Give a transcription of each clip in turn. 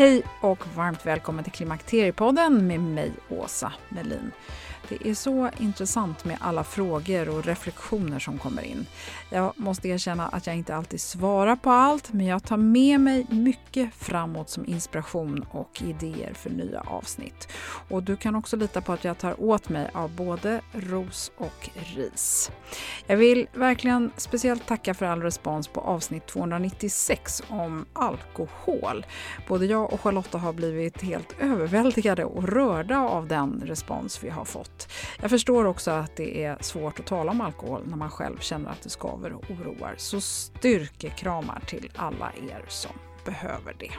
Hej och varmt välkommen till Klimakteriepodden med mig, Åsa Melin. Det är så intressant med alla frågor och reflektioner som kommer in. Jag måste erkänna att jag inte alltid svarar på allt, men jag tar med mig mycket framåt som inspiration och idéer för nya avsnitt. Och du kan också lita på att jag tar åt mig av både ros och ris. Jag vill verkligen speciellt tacka för all respons på avsnitt 296 om alkohol. Både jag och Charlotta har blivit helt överväldigade och rörda av den respons vi har fått. Jag förstår också att det är svårt att tala om alkohol när man själv känner att det skaver och oroar. Så styrkekramar till alla er som behöver det.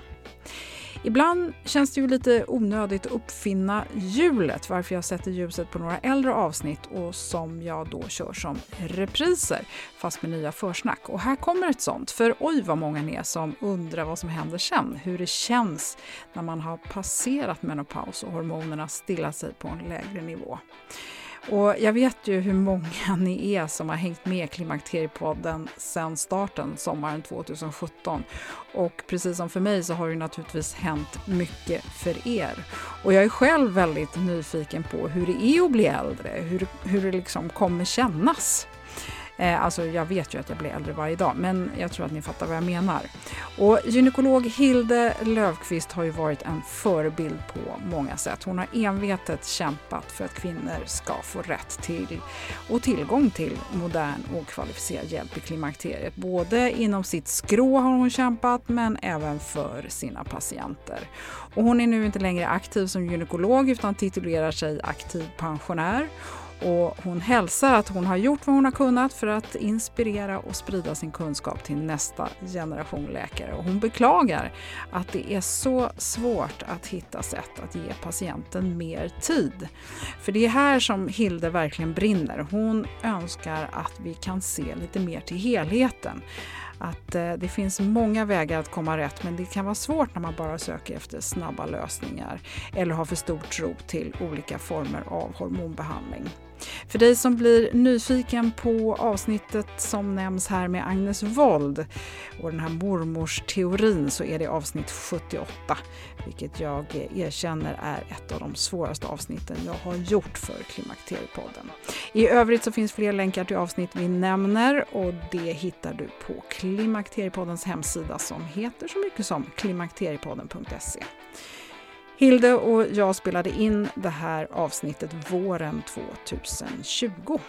Ibland känns det ju lite onödigt att uppfinna hjulet varför jag sätter ljuset på några äldre avsnitt och som jag då kör som repriser fast med nya försnack. Och här kommer ett sånt, för oj vad många ni är som undrar vad som händer sen, hur det känns när man har passerat menopaus och hormonerna stillar sig på en lägre nivå. Och jag vet ju hur många ni är som har hängt med Klimakteriepodden sedan starten sommaren 2017. Och precis som för mig så har det naturligtvis hänt mycket för er. Och jag är själv väldigt nyfiken på hur det är att bli äldre, hur, hur det liksom kommer kännas. Eh, alltså jag vet ju att jag blir äldre varje dag, men jag tror att ni fattar vad jag menar. Och gynekolog Hilde Löfqvist har ju varit en förebild på många sätt. Hon har envetet kämpat för att kvinnor ska få rätt till och tillgång till modern och kvalificerad hjälp i klimakteriet. Både inom sitt skrå har hon kämpat, men även för sina patienter. Och hon är nu inte längre aktiv som gynekolog utan titulerar sig aktiv pensionär och hon hälsar att hon har gjort vad hon har kunnat för att inspirera och sprida sin kunskap till nästa generation läkare. Och hon beklagar att det är så svårt att hitta sätt att ge patienten mer tid. För det är här som Hilde verkligen brinner. Hon önskar att vi kan se lite mer till helheten att eh, det finns många vägar att komma rätt men det kan vara svårt när man bara söker efter snabba lösningar eller har för stor tro till olika former av hormonbehandling. För dig som blir nyfiken på avsnittet som nämns här med Agnes Wold och den här mormorsteorin så är det avsnitt 78, vilket jag erkänner är ett av de svåraste avsnitten jag har gjort för Klimakteriepodden. I övrigt så finns fler länkar till avsnitt vi nämner och det hittar du på Klimakteriepoddens hemsida som heter så mycket som klimakteriepodden.se. Hilde och jag spelade in det här avsnittet våren 2020.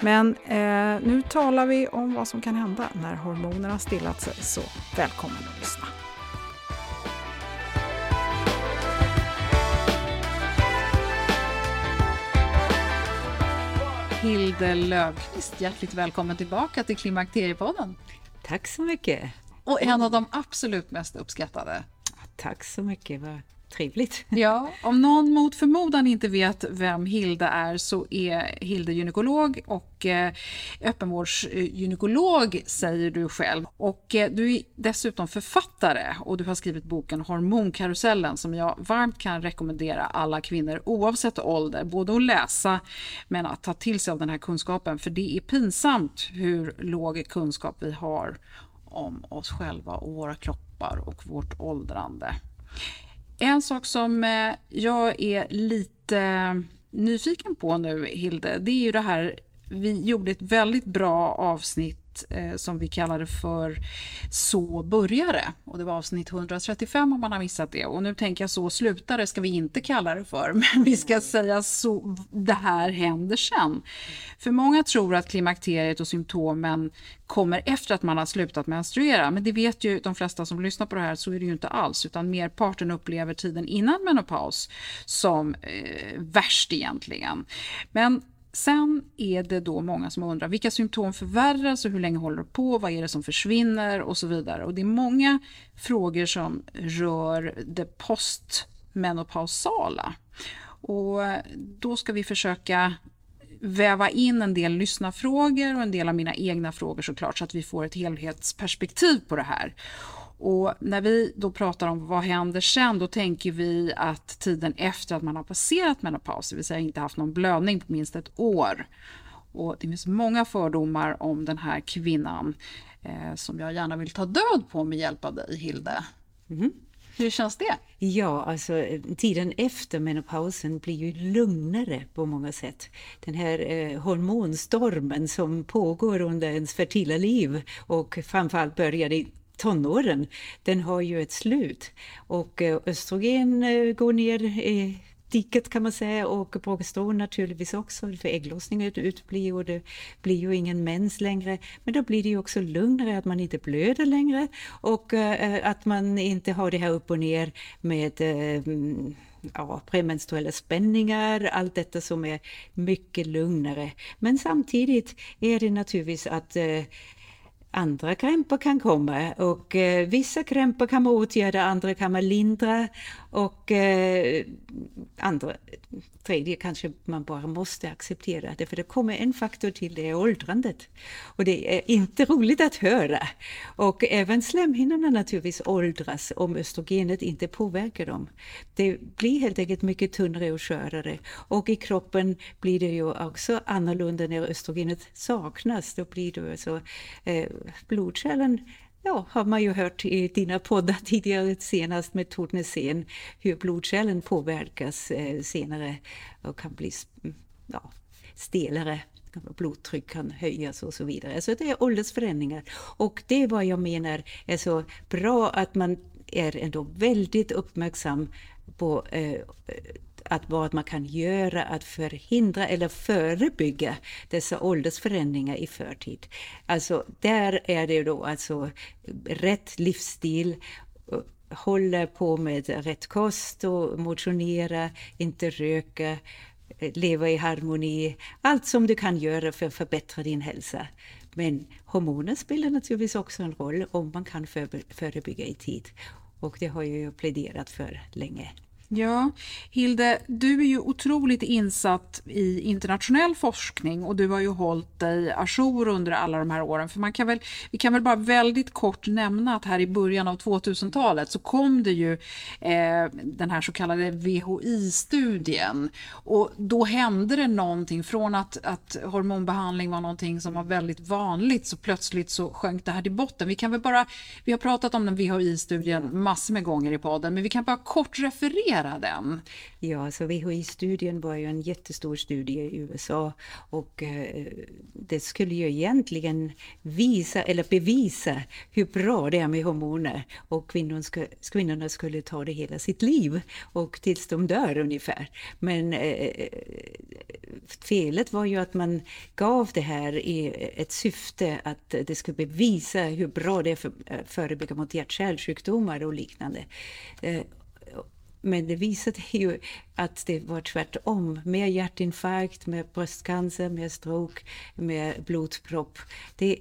Men eh, nu talar vi om vad som kan hända när hormonerna stillat sig, så välkommen att lyssna. Hilde Löfqvist, hjärtligt välkommen tillbaka till Klimakteriepodden. Tack så mycket. Och en av de absolut mest uppskattade. Tack så mycket trevligt. Ja, om någon mot förmodan inte vet vem Hilda är så är Hilda gynekolog och eh, öppenvårdsgynekolog säger du själv. Och eh, du är dessutom författare och du har skrivit boken Hormonkarusellen som jag varmt kan rekommendera alla kvinnor oavsett ålder, både att läsa men att ta till sig av den här kunskapen för det är pinsamt hur låg kunskap vi har om oss själva och våra kroppar och vårt åldrande. En sak som eh, jag är lite nyfiken på nu, Hilde, det är ju det här vi gjorde ett väldigt bra avsnitt eh, som vi kallade för Så började. Och det var avsnitt 135 om man har missat det. Och nu tänker jag Så slutade ska vi inte kalla det för, men vi ska säga så det här händer sen. För många tror att klimakteriet och symptomen kommer efter att man har slutat menstruera. Men det vet ju de flesta som lyssnar på det här, så är det ju inte alls. Utan merparten upplever tiden innan menopaus som eh, värst egentligen. Men Sen är det då många som undrar vilka symptom förvärras och hur länge håller det på, vad är det som försvinner och så vidare. Och det är många frågor som rör det postmenopausala. Och då ska vi försöka väva in en del lyssnarfrågor och en del av mina egna frågor såklart så att vi får ett helhetsperspektiv på det här. Och när vi då pratar om vad händer sen, då tänker vi att tiden efter att man har passerat menopaus, det vill säga inte haft någon blödning på minst ett år. Och det finns många fördomar om den här kvinnan eh, som jag gärna vill ta död på med hjälp av dig, Hilde. Mm. Hur känns det? Ja, alltså tiden efter menopausen blir ju lugnare på många sätt. Den här eh, hormonstormen som pågår under ens fertila liv och framförallt börjar i tonåren, den har ju ett slut. Och eh, östrogen eh, går ner i diket kan man säga och progesteron naturligtvis också för ägglossningen utblir och det blir ju ingen mens längre. Men då blir det ju också lugnare att man inte blöder längre och eh, att man inte har det här upp och ner med mm, ja, premenstruella spänningar, allt detta som är mycket lugnare. Men samtidigt är det naturligtvis att andra krämpor kan komma och eh, vissa krämpor kan man åtgärda, andra kan man lindra och eh, andra, tredje kanske man bara måste acceptera det, för det kommer en faktor till, det är åldrandet. Och det är inte roligt att höra. Och även slemhinnorna naturligtvis åldras om östrogenet inte påverkar dem. Det blir helt enkelt mycket tunnare och skörare. Och i kroppen blir det ju också annorlunda när östrogenet saknas. Då blir det alltså eh, blodkärlen Ja, har man ju hört i dina poddar tidigare, senast med Tornesen, hur blodkärlen påverkas eh, senare och kan bli mm, ja, stelare blodtryck kan höjas och så vidare. Så det är åldersförändringar. Och det är vad jag menar är så bra att man är ändå väldigt uppmärksam på eh, att vad man kan göra att förhindra eller förebygga dessa åldersförändringar i förtid. Alltså där är det då alltså rätt livsstil, hålla på med rätt kost och motionera, inte röka, leva i harmoni. Allt som du kan göra för att förbättra din hälsa. Men hormoner spelar naturligtvis också en roll om man kan förebygga i tid. Och det har jag ju pläderat för länge. Ja, Hilde, du är ju otroligt insatt i internationell forskning och du har ju hållit dig ajour under alla de här åren. För man kan väl, vi kan väl bara väldigt kort nämna att här i början av 2000-talet så kom det ju eh, den här så kallade VHI-studien och då hände det någonting från att, att hormonbehandling var någonting som var väldigt vanligt så plötsligt så sjönk det här till botten. Vi kan väl bara, vi har pratat om den VHI-studien massor med gånger i podden, men vi kan bara kort referera studera den? Ja, så VHI-studien var ju en jättestor studie i USA och eh, det skulle ju egentligen visa eller bevisa hur bra det är med hormoner och kvinnorna, ska, kvinnorna skulle ta det hela sitt liv och tills de dör ungefär. Men eh, eh, felet var ju att man gav det här i ett syfte att det skulle bevisa hur bra det är för att förebygga mot hjärt-kärlsjukdomar och liknande. Eh, men det visade ju att det var tvärtom. Mer hjärtinfarkt, mer bröstcancer, mer stroke, mer blodpropp. Det är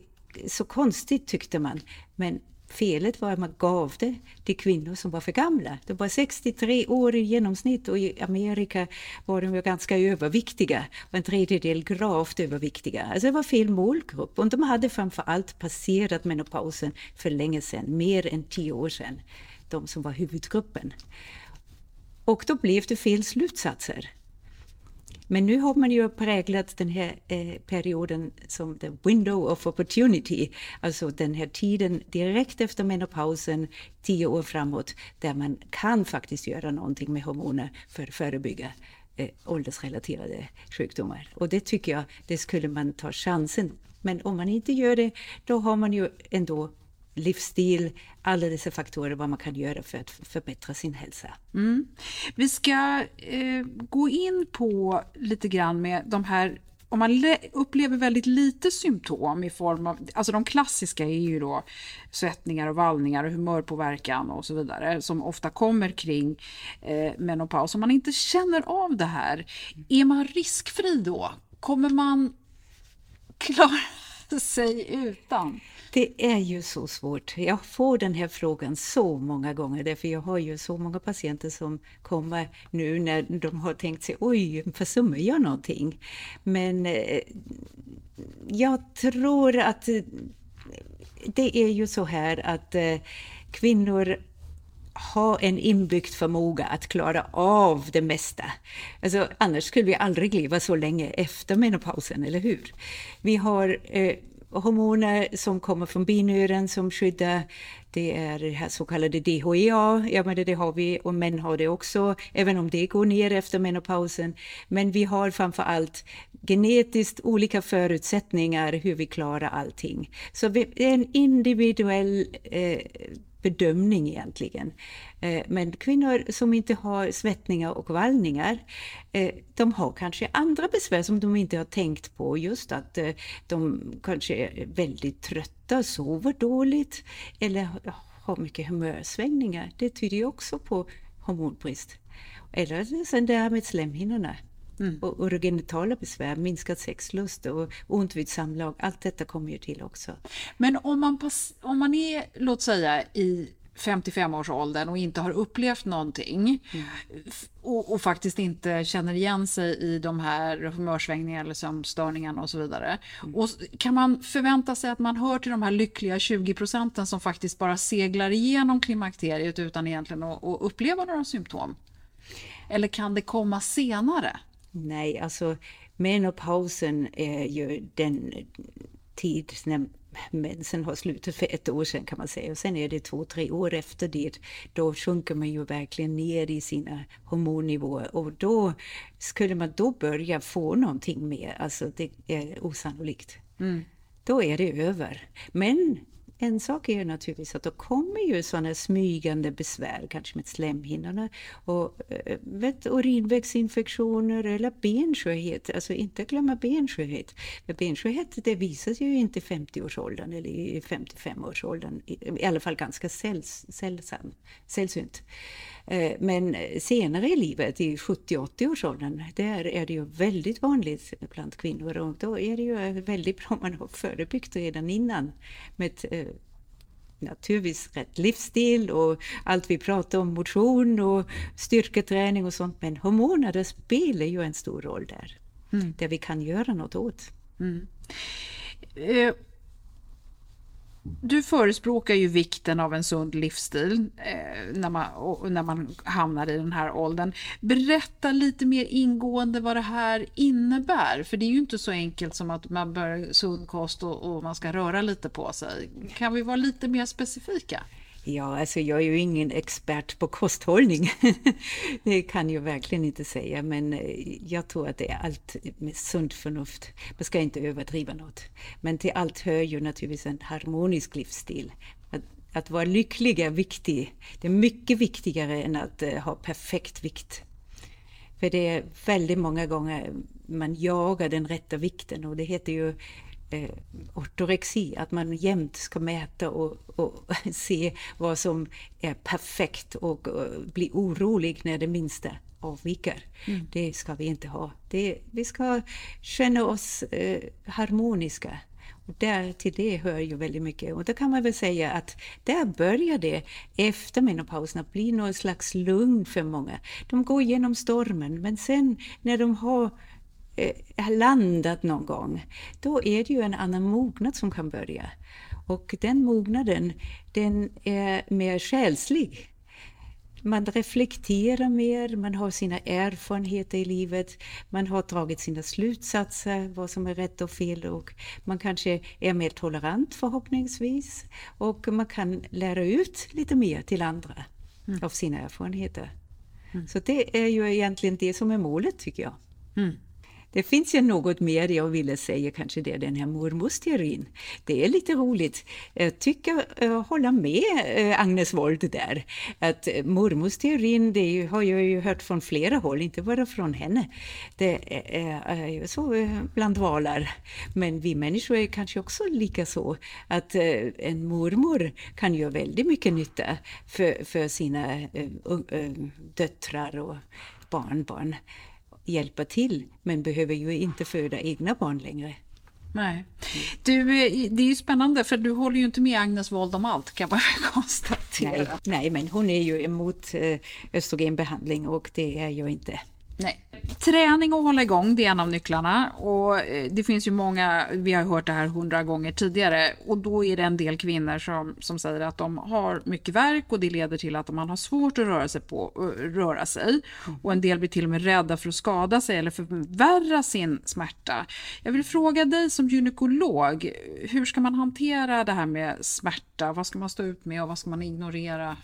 så konstigt tyckte man. Men felet var att man gav det till kvinnor som var för gamla. De var 63 år i genomsnitt och i Amerika var de ju ganska överviktiga. Och en tredjedel gravt överviktiga. Alltså det var fel målgrupp. Och de hade framför allt passerat menopausen för länge sedan, mer än tio år sedan. De som var huvudgruppen. Och då blev det fel slutsatser. Men nu har man ju präglat den här eh, perioden som the window of opportunity, alltså den här tiden direkt efter menopausen, tio år framåt, där man kan faktiskt göra någonting med hormoner för att förebygga eh, åldersrelaterade sjukdomar. Och det tycker jag, det skulle man ta chansen. Men om man inte gör det, då har man ju ändå livsstil, alla dessa faktorer vad man kan göra för att förbättra sin hälsa. Mm. Vi ska eh, gå in på lite grann med de här om man upplever väldigt lite symptom i form av, alltså de klassiska är ju då svettningar och vallningar och humörpåverkan och så vidare som ofta kommer kring eh, menopaus. Om man inte känner av det här, är man riskfri då? Kommer man klara sig utan? Det är ju så svårt. Jag får den här frågan så många gånger därför jag har ju så många patienter som kommer nu när de har tänkt sig oj, försummar jag någonting? Men eh, jag tror att eh, det är ju så här att eh, kvinnor har en inbyggd förmåga att klara av det mesta. Alltså, annars skulle vi aldrig leva så länge efter menopausen, eller hur? Vi har eh, hormoner som kommer från binören som skyddar. Det är det här så kallade DHEA, ja men det har vi och män har det också, även om det går ner efter menopausen. Men vi har framför allt genetiskt olika förutsättningar hur vi klarar allting. Så det är en individuell eh, bedömning egentligen. Eh, men kvinnor som inte har svettningar och vallningar, eh, de har kanske andra besvär som de inte har tänkt på. Just att eh, de kanske är väldigt trötta, sover dåligt eller har mycket humörsvängningar. Det tyder ju också på hormonbrist. Eller sen det här med slemhinnorna. Mm. Och urogenitala besvär, minskad sexlust och ont vid samlag. Allt detta kommer ju till också. Men om man, pass, om man är, låt säga, i 55-årsåldern och inte har upplevt någonting mm. och, och, faktiskt inte känner igen sig i de här humörsvängningarna eller sömnstörningarna och så vidare. Mm. Och kan man förvänta sig att man hör till de här lyckliga 20 procenten som faktiskt bara seglar igenom klimakteriet utan egentligen att, att uppleva några symptom? Eller kan det komma senare? Nej, alltså menopausen är ju den tid när mensen har slutat för ett år sedan kan man säga. Och sen är det två, tre år efter det. Då sjunker man ju verkligen ner i sina hormonnivåer och då skulle man då börja få någonting mer. Alltså det är osannolikt. Mm. Då är det över. Men en sak är ju naturligtvis att då kommer ju sådana smygande besvär, kanske med slemhinnorna och eh, vet, urinvägsinfektioner eller benskörhet, Alltså inte glömma benskörhet. För bensköhet det visar sig ju inte i 50-årsåldern eller i 55-årsåldern. I, alla fall ganska säls, sällsynt. Äh, men senare i livet, i 70-80-årsåldern, där är det ju väldigt vanligt bland kvinnor och då är det ju väldigt bra om man har förebyggt redan innan med äh, naturligtvis rätt livsstil och allt vi pratar om, motion och styrketräning och sånt. Men hormoner spelar ju en stor roll där, mm. där vi kan göra något åt. Mm. Du förespråkar ju vikten av en sund livsstil eh, när, man, när man hamnar i den här åldern. Berätta lite mer ingående vad det här innebär. För det är ju inte så enkelt som att man börjar sund kost och, och man ska röra lite på sig. Kan vi vara lite mer specifika? Ja, alltså jag är ju ingen expert på kosthållning. det kan jag verkligen inte säga, men eh, jag tror att det är allt med sunt förnuft. Man ska inte överdriva något. Men till allt hör ju naturligtvis en harmonisk livsstil. Att, att vara lycklig är viktigt. Det är mycket viktigare än att uh, ha perfekt vikt. För det är väldigt många gånger man jagar den rätta vikten och det heter ju eh, ortorexi, att man jämt ska mäta och, och se vad som är perfekt och, och bli orolig när det minsta avviker. Mm. Det ska vi inte ha. Det, vi ska känna oss eh, harmoniska. där, till det hör ju väldigt mycket. Och då kan man väl säga att där börjar det efter menopausen att bli någon slags lugn för många. De går igenom stormen, men sen när de har eh, landat någon gång, då är det ju en annan mognad som kan börja. Och den mognaden, den är mer själslig man reflekterar mer, man har sina erfarenheter i livet, man har dragit sina slutsatser, vad som är rätt och fel och man kanske är mer tolerant förhoppningsvis och man kan lära ut lite mer till andra mm. av sina erfarenheter. Mm. Så det är ju egentligen det som är målet tycker jag. Mm. Det finns ju något mer jag ville säga, kanske det är den här mormorsteorin. Det är lite roligt. Jag tycker, eh, jag håller med eh, Agnes Wold där, att mormorsteorin, det har jag ju hört från flera håll, inte bara från henne. Det är eh, ju så bland valar. Men vi människor är kanske också lika så, att en mormor kan göra väldigt mycket nytta för, för sina döttrar och barnbarn hjälpa till men behöver ju inte föda egna barn längre. Nej. Du, eh, det är ju spännande för du håller ju inte med Agnes Wold om allt kan man konstatera. Nej, nej, men hon är ju emot eh, östrogenbehandling och det är jag inte. Nej. Träning och hålla igång, det är en av nycklarna. Och eh, det finns ju många, vi har hört det här hundra gånger tidigare, och då är det en del kvinnor som, som säger att de har mycket verk och det leder till att man har svårt att röra sig. På, eh, röra sig. Och en del blir till och med rädda för att skada sig eller förvärra sin smärta. Jag vill fråga dig som gynekolog, hur ska man hantera det här med smärta? Vad ska man stå ut med och vad ska man ignorera?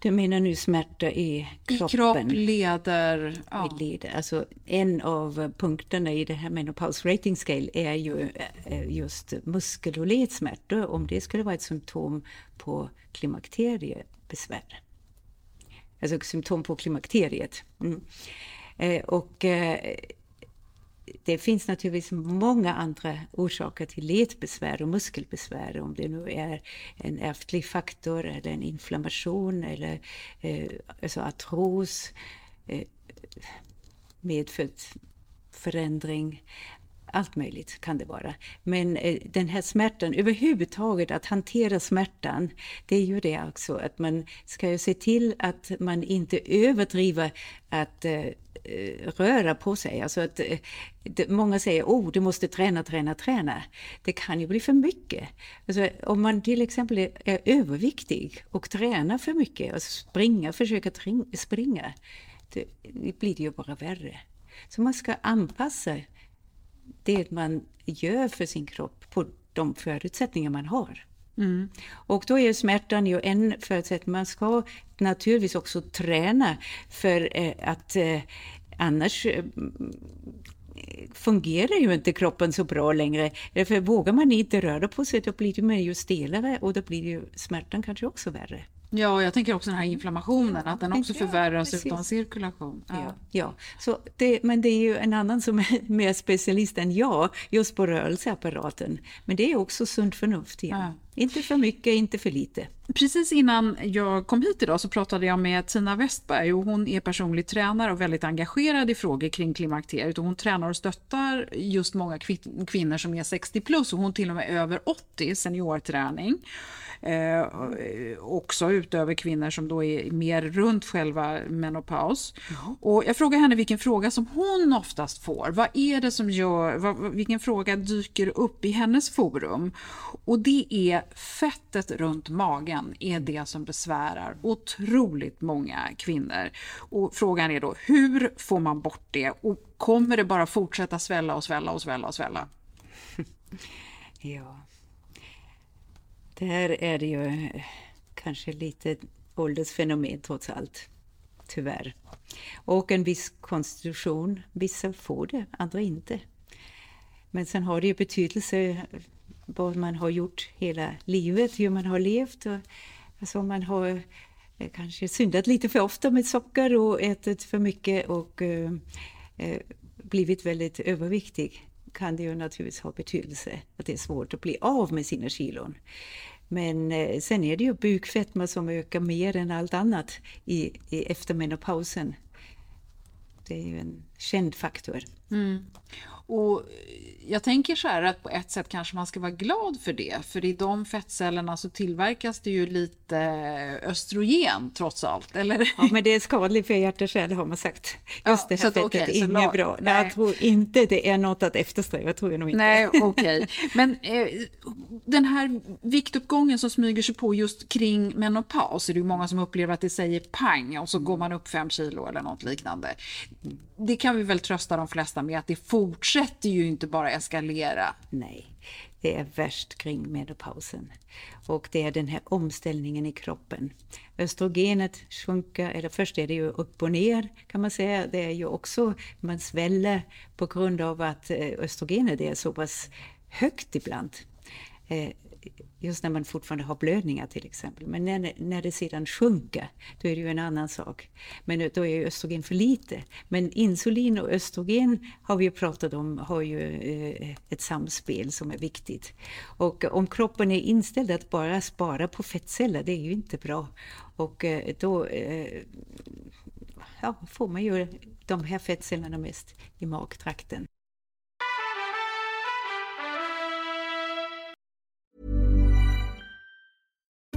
Du menar nu smärta i kroppen? I kropp, leder. Ja. leder. Alltså, en av punkterna i det här Menopause Rating Scale är ju eh, just muskel och ledsmärta, om det skulle vara ett symptom på klimakteriebesvär. Alltså symptom på klimakteriet. Mm. Eh, och eh, det finns naturligtvis många andra orsaker till ledbesvär och muskelbesvär, om det nu är en ärftlig faktor eller en inflammation eller eh, alltså artros, eh, medfödd förändring. Allt möjligt kan det vara. Men eh, den här smärtan, överhuvudtaget att hantera smärtan, det är ju det också att man ska ju se till att man inte överdriver att eh, röra på sig. Alltså att, eh, det, många säger oh, du måste träna, träna, träna. Det kan ju bli för mycket. Alltså, om man till exempel är, är överviktig och tränar för mycket, och springa, försöka springa, det, det blir det ju bara värre. Så man ska anpassa det man gör för sin kropp på de förutsättningar man har. Mm. Och då är smärtan ju en förutsättning. Man ska naturligtvis också träna för eh, att eh, annars eh, fungerar ju inte kroppen så bra längre. För vågar man inte röra på sig då blir det ju stelare och då blir ju smärtan kanske också värre. Ja, jag tänker också den här inflammationen, att den också förvärras ja, utan cirkulation. Ja. ja, ja. Så det, men det är ju en annan som är mer specialist än jag, just på rörelseapparaten. Men det är också sunt förnuft igen. Ja. Inte för mycket, inte för lite. Precis innan jag kom hit idag så pratade jag med Tina Westberg och hon är personlig tränare och väldigt engagerad i frågor kring klimakteriet. Och hon tränar och stöttar just många kvinnor som är 60 plus och hon till och med över 80 seniorträning. Eh, också utöver kvinnor som då är mer runt själva menopaus. Mm. Och jag frågar henne vilken fråga som hon oftast får. Vad är det som gör, vad, vilken fråga dyker upp i hennes forum? Och det är fettet runt magen är det som besvärar otroligt många kvinnor. Och frågan är då, hur får man bort det? Och kommer det bara fortsätta svälla och svälla och svälla och svälla? ja. Där är det ju eh, kanske lite åldersfenomen trots allt. Tyvärr. Och en viss konstitution. Vissa får det, andra inte. Men sen har det ju betydelse vad man har gjort hela livet, hur man har levt. Och, alltså man har eh, kanske syndat lite för ofta med socker och ätit för mycket och eh, eh blivit väldigt överviktig kan det ju naturligtvis ha betydelse att det är svårt att bli av med sina kilon. Men eh, sen är det ju bukfetma som ökar mer än allt annat i, i efter menopausen. Det är ju en känd faktor. Mm. Och jag tänker så här att på ett sätt kanske man ska vara glad för det, för i de fettcellerna så tillverkas det ju lite östrogen trots allt, eller? Ja, men det är skadligt för hjärta och kärl har man sagt. Just ja, det här fettet okay, är inget bra. Nej. Jag tror inte det är något att eftersträva, tror jag nog inte. Nej, okej. Okay. Men eh, den här viktuppgången som smyger sig på just kring menopaus, är det ju många som upplever att det säger pang och så går man upp fem kilo eller något liknande. Det kan vi väl trösta de flesta med att det fortsätter ju inte bara eskalera. Nej, det är värst kring menopausen. Och det är den här omställningen i kroppen. Östrogenet sjunker, eller först är det ju upp och ner kan man säga. Det är ju också, man sväller på grund av att eh, östrogenet är så pass högt ibland. Eh, Just när man fortfarande har blödningar till exempel. Men när, när det sedan sjunker, då är det ju en annan sak. Men då är ju östrogen för lite. Men insulin och östrogen har vi ju pratat om, har ju eh, ett samspel som är viktigt. Och om kroppen är inställd att bara spara på fettceller, det är ju inte bra. Och eh, då eh, ja, får man ju de här fettcellerna mest i magtrakten.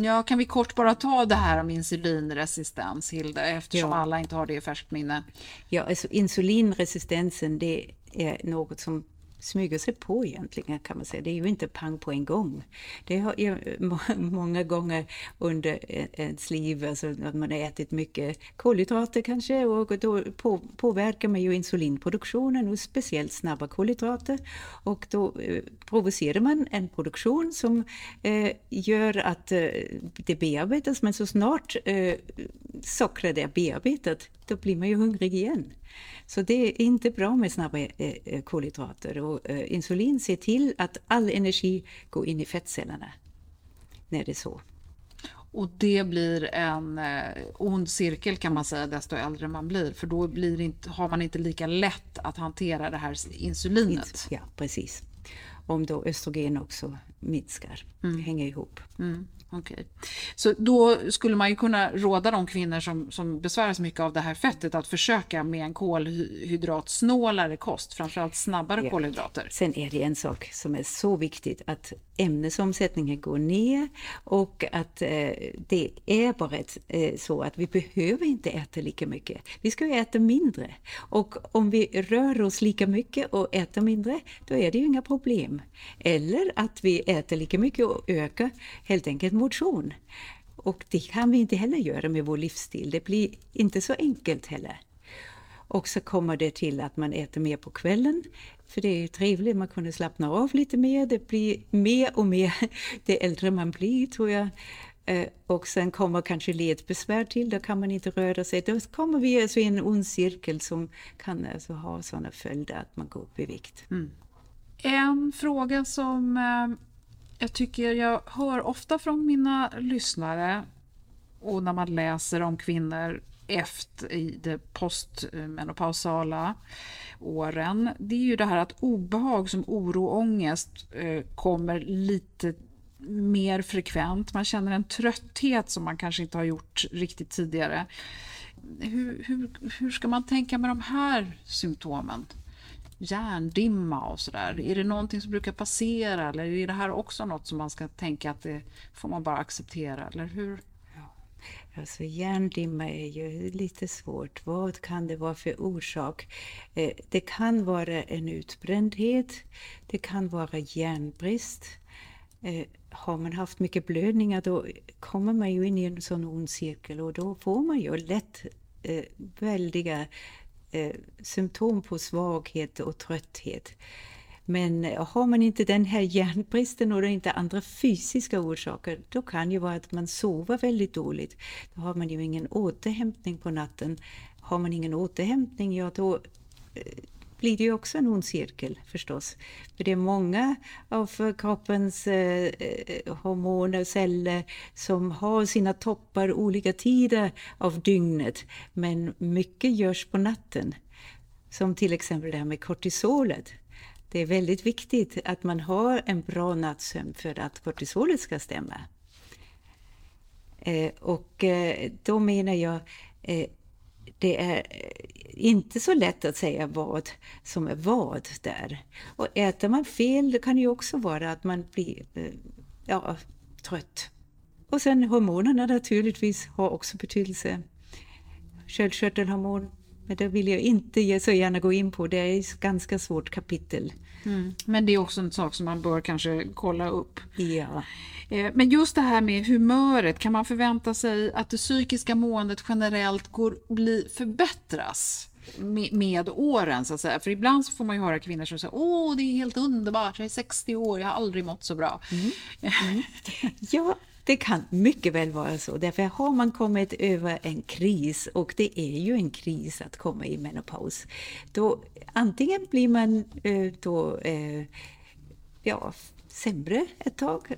Ja, kan vi kort bara ta det här om insulinresistens, Hilda, eftersom ja. alla inte har det i färskt minne? Ja, alltså insulinresistensen, det är något som smyger sig på egentligen kan man säga. Det är ju inte pang på en gång. Det har jag många gånger under e, ens liv, alltså att man har ätit mycket kolhydrater kanske och då påverkar man ju insulinproduktionen och speciellt snabba kolhydrater och då eh, provocerar man en produktion som eh, gör att eh, det bearbetas men så snart e, sockret är bearbetat då blir man ju hungrig igen. Så det är inte bra med snabba eh, eh, kolhydrater och eh, insulin ser till att all energi går in i fettcellerna när det är så. Och det blir en ond cirkel kan man säga desto äldre man blir för då blir inte, har man inte lika lätt att hantera det här insulinet. Ja, precis. Om då östrogen också minskar, mm. hänger ihop. Mm. Okay. Så då skulle man ju kunna råda de kvinnor som, som besväras mycket av det här fettet att försöka med en kolhydratsnålare kost, framförallt snabbare ja. kolhydrater. Sen är det en sak som är så viktigt att ämnesomsättningen går ner och att eh, det är bara ett, eh, så att vi behöver inte äta lika mycket. Vi ska ju äta mindre och om vi rör oss lika mycket och äter mindre, då är det ju inga problem. Eller att vi äter lika mycket och ökar helt enkelt motion. Och det kan vi inte heller göra med vår livsstil. Det blir inte så enkelt heller. Och så kommer det till att man äter mer på kvällen, för det är ju trevligt, man kunde slappna av lite mer. Det blir mer och mer det äldre man blir, tror jag. Eh, och sen kommer kanske ledbesvär till, då kan man inte röra sig. Då kommer vi alltså i en ond cirkel som kan alltså ha sådana följder att man går upp i vikt. Mm. En fråga som eh, jag tycker jag hör ofta från mina lyssnare och när man läser om kvinnor efter i de postmenopausala åren, det är ju det här att obehag som oro och ångest eh, kommer lite mer frekvent, man känner en trötthet som man kanske inte har gjort riktigt tidigare. Hur, hur, hur ska man tänka med de här symptomen? Hjärndimma och sådär. Är det någonting som brukar passera eller är det här också något som man ska tänka att det får man bara acceptera? Eller hur? Alltså hjärndimma är ju lite svårt. Vad kan det vara för orsak? Eh, det kan vara en utbrändhet. Det kan vara järnbrist. Eh, har man haft mycket blödningar då kommer man ju in i en sån ond cirkel och då får man ju lätt eh, väldiga symptom på svaghet och trötthet. Men eh, har man inte den här järnbristen och inte andra fysiska orsaker, då kan det vara att man sover väldigt dåligt. Då har man ju ingen återhämtning på natten. Har man ingen återhämtning, ja då eh, blir det ju också en ond cirkel förstås. För det är många av kroppens eh, eh, hormoner och celler som har sina toppar olika tider av dygnet. Men mycket görs på natten. Som till exempel det här med kortisolet. Det är väldigt viktigt att man har en bra nattsömn för att kortisolet ska stämma. Eh, och eh, då menar jag eh, det är eh, inte så lätt att säga vad som är vad där. Och äter man fel, det kan ju också vara att man blir eh, ja, trött. Och sen hormonerna naturligtvis har också betydelse. Sköldkörtelhormon, men det vill jag inte så gärna gå in på. Det är ett ganska svårt kapitel. Mm. Men det är också en sak som man bör kanske kolla upp. Ja. Eh, men just det här med humöret, kan man förvänta sig att det psykiska måendet generellt går, bli, förbättras? Med, med, åren så att säga. För ibland får man ju höra kvinnor som säger åh det är helt underbart, jag är 60 år, jag har aldrig mått så bra. Mm. Mm. ja, det kan mycket väl vara så. Därför har man kommit över en kris, och det är ju en kris att komma i menopaus, då antingen blir man eh, då eh, ja, sämre ett tag,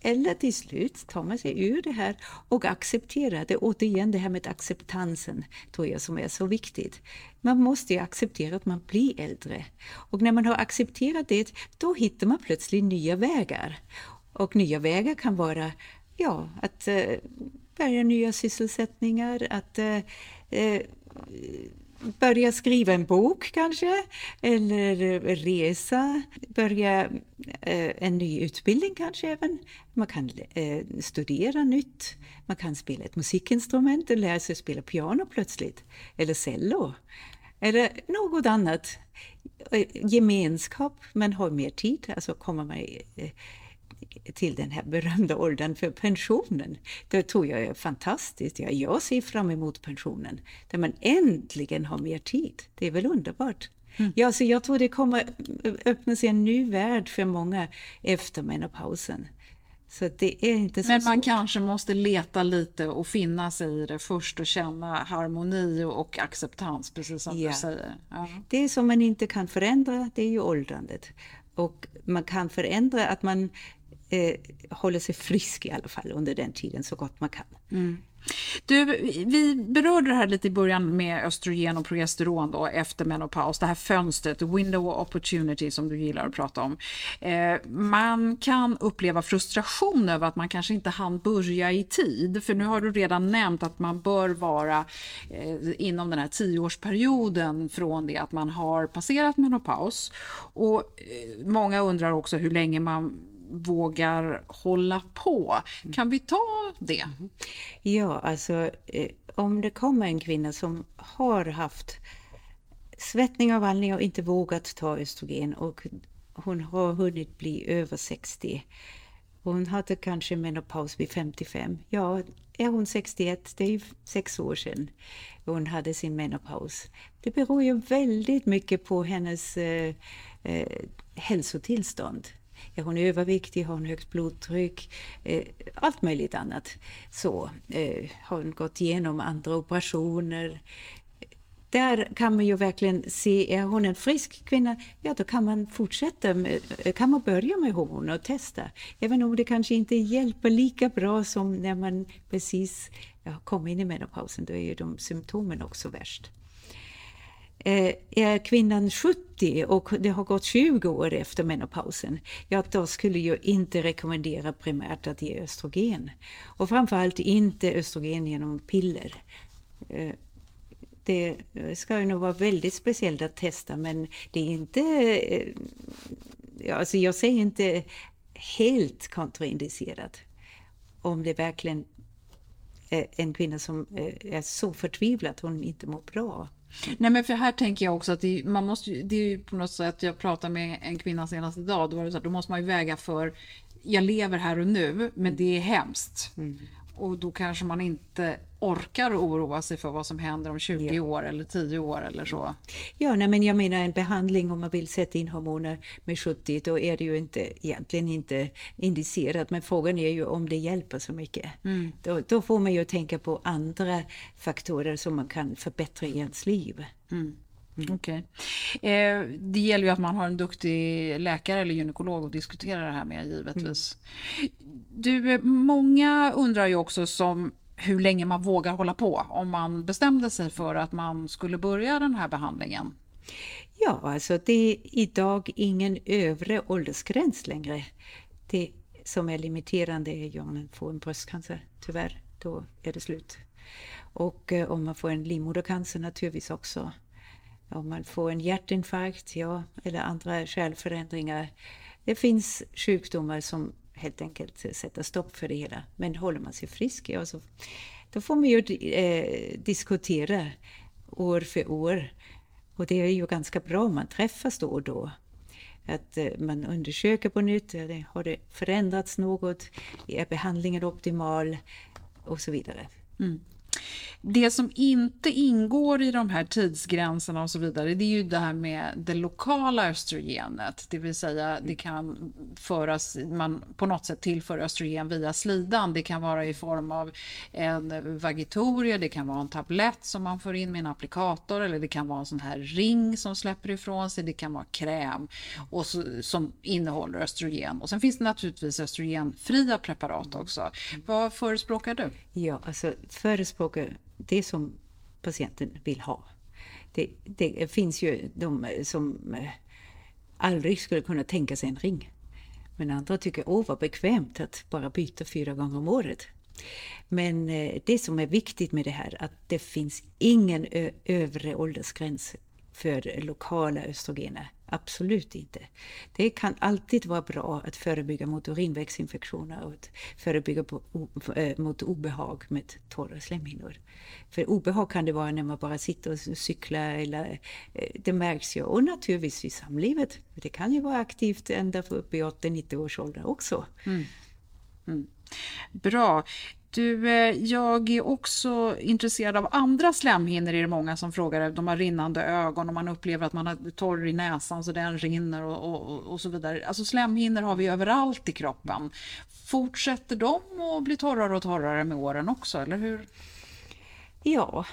eller till slut tar man sig ur det här och accepterar det. Återigen det här med acceptansen tror jag som är så viktigt. Man måste ju acceptera att man blir äldre. Och när man har accepterat det, då hittar man plötsligt nya vägar. Och nya vägar kan vara ja, att eh, börja nya sysselsättningar, att eh, eh, börja skriva en bok kanske, eller resa, börja eh, en ny utbildning kanske även. Man kan eh, studera nytt, man kan spela ett musikinstrument och lära sig spela piano plötsligt, eller cello, eller något annat. Eh, gemenskap, man har mer tid, alltså kommer man till den här berömda åldern för pensionen. Det tror jag är fantastiskt. Ja, jag ser fram emot pensionen, där man äntligen har mer tid. Det är väl underbart? Mm. Ja, så jag tror det kommer öppna sig en ny värld för många efter menopausen. Så det är inte så Men man svårt. kanske måste leta lite och finna sig i det först och känna harmoni och acceptans, precis som ja. du säger. Ja. Det som man inte kan förändra, det är ju åldrandet. Och man kan förändra att man eh, håller sig frisk i alla fall under den tiden så gott man kan. Mm. Du, vi berörde det här lite i början med östrogen och progesteron då, efter menopaus, det här fönstret, window of opportunity som du gillar att prata om. Eh, man kan uppleva frustration över att man kanske inte hann börja i tid, för nu har du redan nämnt att man bör vara eh, inom den här tioårsperioden från det att man har passerat menopaus. Och eh, många undrar också hur länge man vågar hålla på. Kan vi ta det? Ja, alltså eh, om det kommer en kvinna som har haft svettning och vallning och inte vågat ta östrogen och hon har hunnit bli över 60. Hon hade kanske menopaus vid 55. Ja, är hon 61, det är ju sex år sedan hon hade sin menopaus. Det beror ju väldigt mycket på hennes eh, eh, hälsotillstånd. Är hon överviktig? Har hon högt blodtryck? Eh, allt möjligt annat. Så eh, har hon gått igenom andra operationer? Där kan man ju verkligen se, är hon en frisk kvinna, ja då kan man fortsätta, med, eh, kan man börja med hormoner och testa. Även om det kanske inte hjälper lika bra som när man precis ja, kommer in i menopausen, då är ju de symptomen också värst. Eh, är kvinnan 70 och det har gått 20 år efter menopausen, ja då skulle jag inte rekommendera primärt att ge östrogen. Och framförallt inte östrogen genom piller. Eh, det ska ju nog vara väldigt speciellt att testa men det är inte... Eh, alltså jag säger inte helt kontraindicerat om det verkligen är en kvinna som eh, är så förtvivlad att hon inte mår bra. Nej men för här tänker jag också att det, man måste, det är ju på något sätt, jag pratade med en kvinna senast idag, då var det så här, då måste man ju väga för, jag lever här och nu, men det är hemskt. Mm. Och då kanske man inte orkar oroa sig för vad som händer om 20 ja. år eller 10 år eller så. Ja, nej, men jag menar en behandling om man vill sätta in hormoner med 70, då är det ju inte, egentligen inte indicerat. Men frågan är ju om det hjälper så mycket. Mm. Då, då, får man ju tänka på andra faktorer som man kan förbättra i ens liv. Mm. Mm. Okay. Eh, det gäller ju att man har en duktig läkare eller gynekolog att diskutera det här med givetvis. Mm. Du, många undrar ju också som hur länge man vågar hålla på om man bestämde sig för att man skulle börja den här behandlingen. Ja, alltså det är idag ingen övre åldersgräns längre. Det som är limiterande är ju om man får en bröstcancer, tyvärr. Då är det slut. Och eh, om man får en livmodercancer naturligtvis också om man får en hjärtinfarkt, ja, eller andra kärlförändringar. Det finns sjukdomar som helt enkelt sätter stopp för det hela. Men håller man sig frisk, ja, så, då får man ju eh, diskutera år för år. Och det är ju ganska bra om man träffas då och då. Att eh, man undersöker på nytt, har det förändrats något? Är behandlingen optimal? Och så vidare. Mm. Det som inte ingår i de här tidsgränserna och så vidare, det är ju det här med det lokala östrogenet. Det vill säga, det kan föras, man på något sätt tillför östrogen via slidan. Det kan vara i form av en vagitorie, det kan vara en tablett som man får in med en applikator eller det kan vara en sån här ring som släpper ifrån sig. Det kan vara kräm och så, som innehåller östrogen. Och sen finns det naturligtvis östrogenfria preparat också. Vad förespråkar du? Ja, alltså förespråkar det som patienten vill ha. Det, det finns ju de eh, som eh, aldrig skulle kunna tänka sig en ring. Men andra tycker, åh vad bekvämt att bara byta fyra gånger om året. Men eh, det som är viktigt med det här, att det finns ingen övre åldersgräns för lokala östrogener. Absolut inte. Det kan alltid vara bra att förebygga mot urinvägsinfektioner och att förebygga eh, mot obehag med torra slemhinnor. För obehag kan det vara när man bara sitter och cyklar eller eh, det märks ju. Och naturligtvis i samlivet. Det kan ju vara aktivt ända upp i 80-90 års ålder också. Mm. Mm. Bra. Du, eh, jag är också intresserad av andra slemhinnor, är det många som frågar. De har rinnande ögon och man upplever att man har torr i näsan så den rinner och, och, och så vidare. Alltså slemhinnor har vi överallt i kroppen. Fortsätter de att bli torrare och torrare med åren också, eller hur? Ja,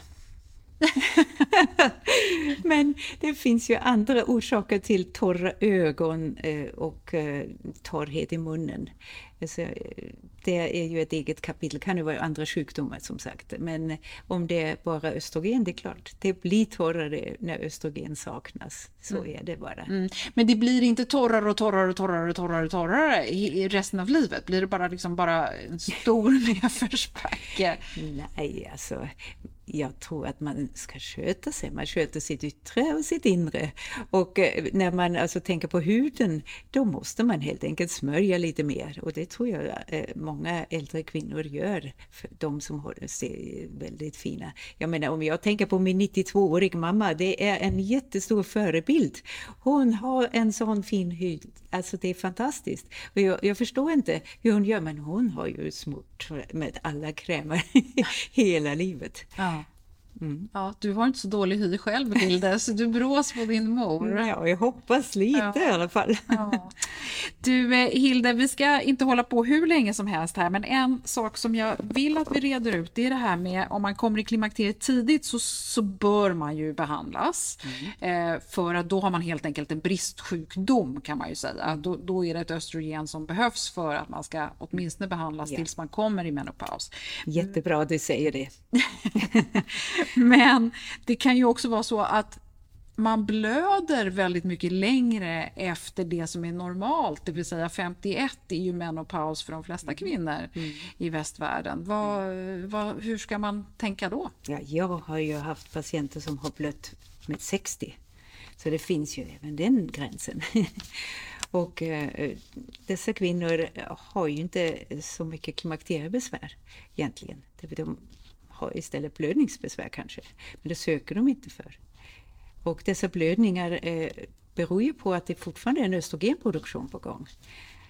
Men det finns ju andra orsaker till torra ögon eh, och eh, torrhet i munnen. Alltså, det är ju ett eget kapitel, det kan ju vara andra sjukdomar som sagt. Men om det är bara östrogen, det är klart, det blir torrare när östrogen saknas. Så mm. är det bara. Mm. Men det blir inte torrare och torrare och torrare och torrare, torrare i resten av livet? Blir det bara, liksom bara en stor nedförsbacke? Nej, alltså jag tror att man ska sköta sig. Man sköter sitt yttre och sitt inre. Och eh, när man alltså tänker på huden, då måste man helt enkelt smörja lite mer. Och det tror jag eh, många äldre kvinnor gör, för de som ser väldigt fina. Jag menar, om jag tänker på min 92-åriga mamma, det är en jättestor förebild. Hon har en sån fin hud, alltså det är fantastiskt. Och jag, jag förstår inte hur hon gör, men hon har ju smort med alla krämer hela livet. Ja. Mm. Ja, du har inte så dålig hy själv, Hilde, så du brås på din mor. Ja, jag hoppas lite ja. i alla fall. Ja. Du, eh, Hilde, vi ska inte hålla på hur länge som helst här, men en sak som jag vill att vi reder ut, det är det här med om man kommer i klimakteriet tidigt så, så bör man ju behandlas. Mm. Eh, för att då har man helt enkelt en bristsjukdom kan man ju säga. Då, då är det ett östrogen som behövs för att man ska åtminstone behandlas ja. tills man kommer i menopaus. Jättebra att du säger det. Men det kan ju också vara så att man blöder väldigt mycket längre efter det som är normalt, det vill säga 51 är ju menopaus för de flesta Mm. kvinnor i västvärlden. Vad, vad, hur ska man tänka då? Ja, jag har ju haft patienter som har blött med 60. Så det finns ju även den gränsen. Och eh, dessa kvinnor har ju inte så mycket klimakteriebesvär egentligen. De har istället blödningsbesvär kanske, men det söker de inte för. Och dessa blödningar eh, beror ju på att det fortfarande är en östrogenproduktion på gång.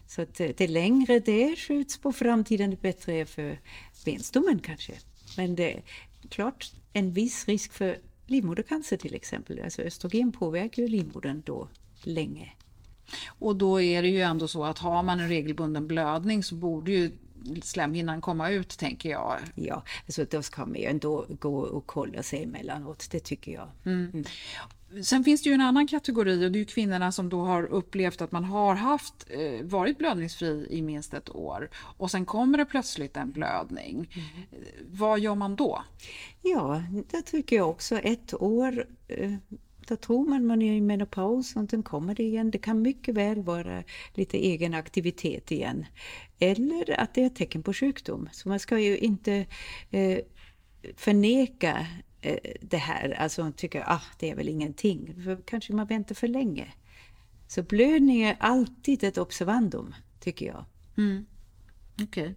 Så att eh, det längre det skjuts på framtiden, det bättre är för benstommen kanske. Men det är klart en viss risk för livmodercancer till exempel. Alltså östrogen påverkar ju livmodern då länge. Och då är det ju ändå så att har man en regelbunden blödning så borde ju slemhinnan komma ut, tänker jag. Ja, alltså då ska man ju ändå gå och kolla sig emellanåt, det tycker jag. Mm. Sen finns det ju en annan kategori och det är kvinnorna som då har upplevt att man har haft, eh, varit blödningsfri i minst ett år och sen kommer det plötsligt en blödning. Eh, Vad gör man då? Ja, det tycker jag också. Ett år, eh, då tror man man är i menopaus och sen kommer det igen. Det kan mycket väl vara lite egen aktivitet igen. Eller att det är ett tecken på sjukdom. Så man ska ju inte eh, förneka eh, det här, alltså tycka ah, det är väl ingenting. För kanske man väntar för länge. Så blödning är alltid ett observandum, tycker jag. Mm. Okej.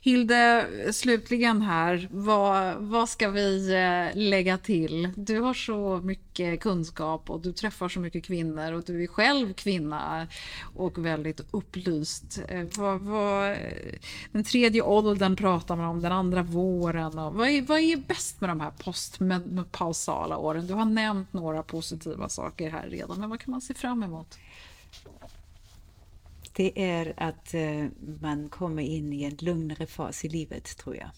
Hilde, slutligen här, vad, vad ska vi eh, lägga till? Du har så mycket kunskap och du träffar så mycket kvinnor och du är själv kvinna och väldigt upplyst. Eh, vad, vad, eh, den tredje åldern pratar man om, den andra våren. Och vad, är, vad är bäst med de här postmenopausala åren? Du har nämnt några positiva saker här redan, men vad kan man se fram emot? Det är att eh, man kommer in i en lugnare fas i livet, tror jag.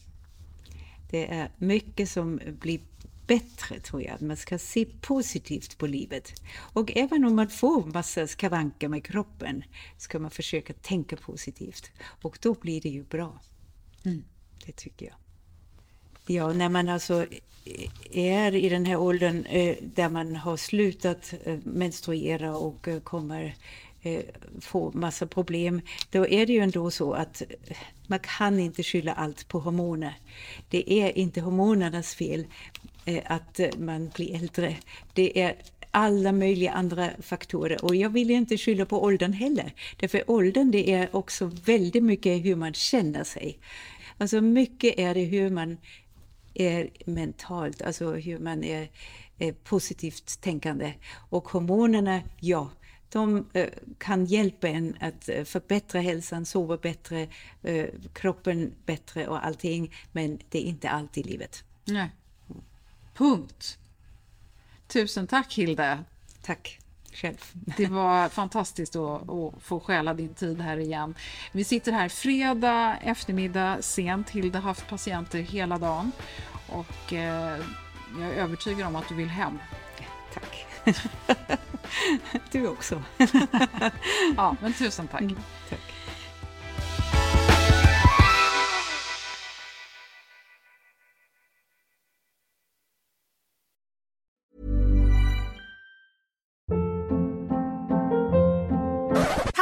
Det är mycket som blir bättre, tror jag. Man ska se positivt på livet. Och även om man får massa skavanker med kroppen, ska man försöka tänka positivt. Och då blir det ju bra. Det tycker jag. Ja, när man alltså är i den här åldern eh, där man har slutat eh, menstruera och kommer eh, få massa problem, då är det ju ändå så att eh, man kan inte skylla allt på hormoner. Det är inte hormonernas fel eh, att eh, man blir äldre. Det är alla möjliga andra faktorer. Och jag vill inte skylla på åldern heller. Därför åldern det är också väldigt mycket hur man känner sig. Alltså mycket är det hur man är mentalt, alltså hur man är, är positivt tänkande. Och hormonerna, ja, de eh, kan hjälpa en att eh, förbättra hälsan, sova bättre, eh, kroppen bättre och allting. Men det är inte allt i livet. Nej. Punkt. Tusen tack Hilde. Tack själv. Det var fantastiskt att, att få stjäla din tid här igen. Vi sitter här fredag eftermiddag sent. Hilde har haft patienter hela dagen och eh, jag är övertygad om att du vill hem. Tack. du också. ja, men tusen tack. Mm, tack.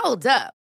Hold up.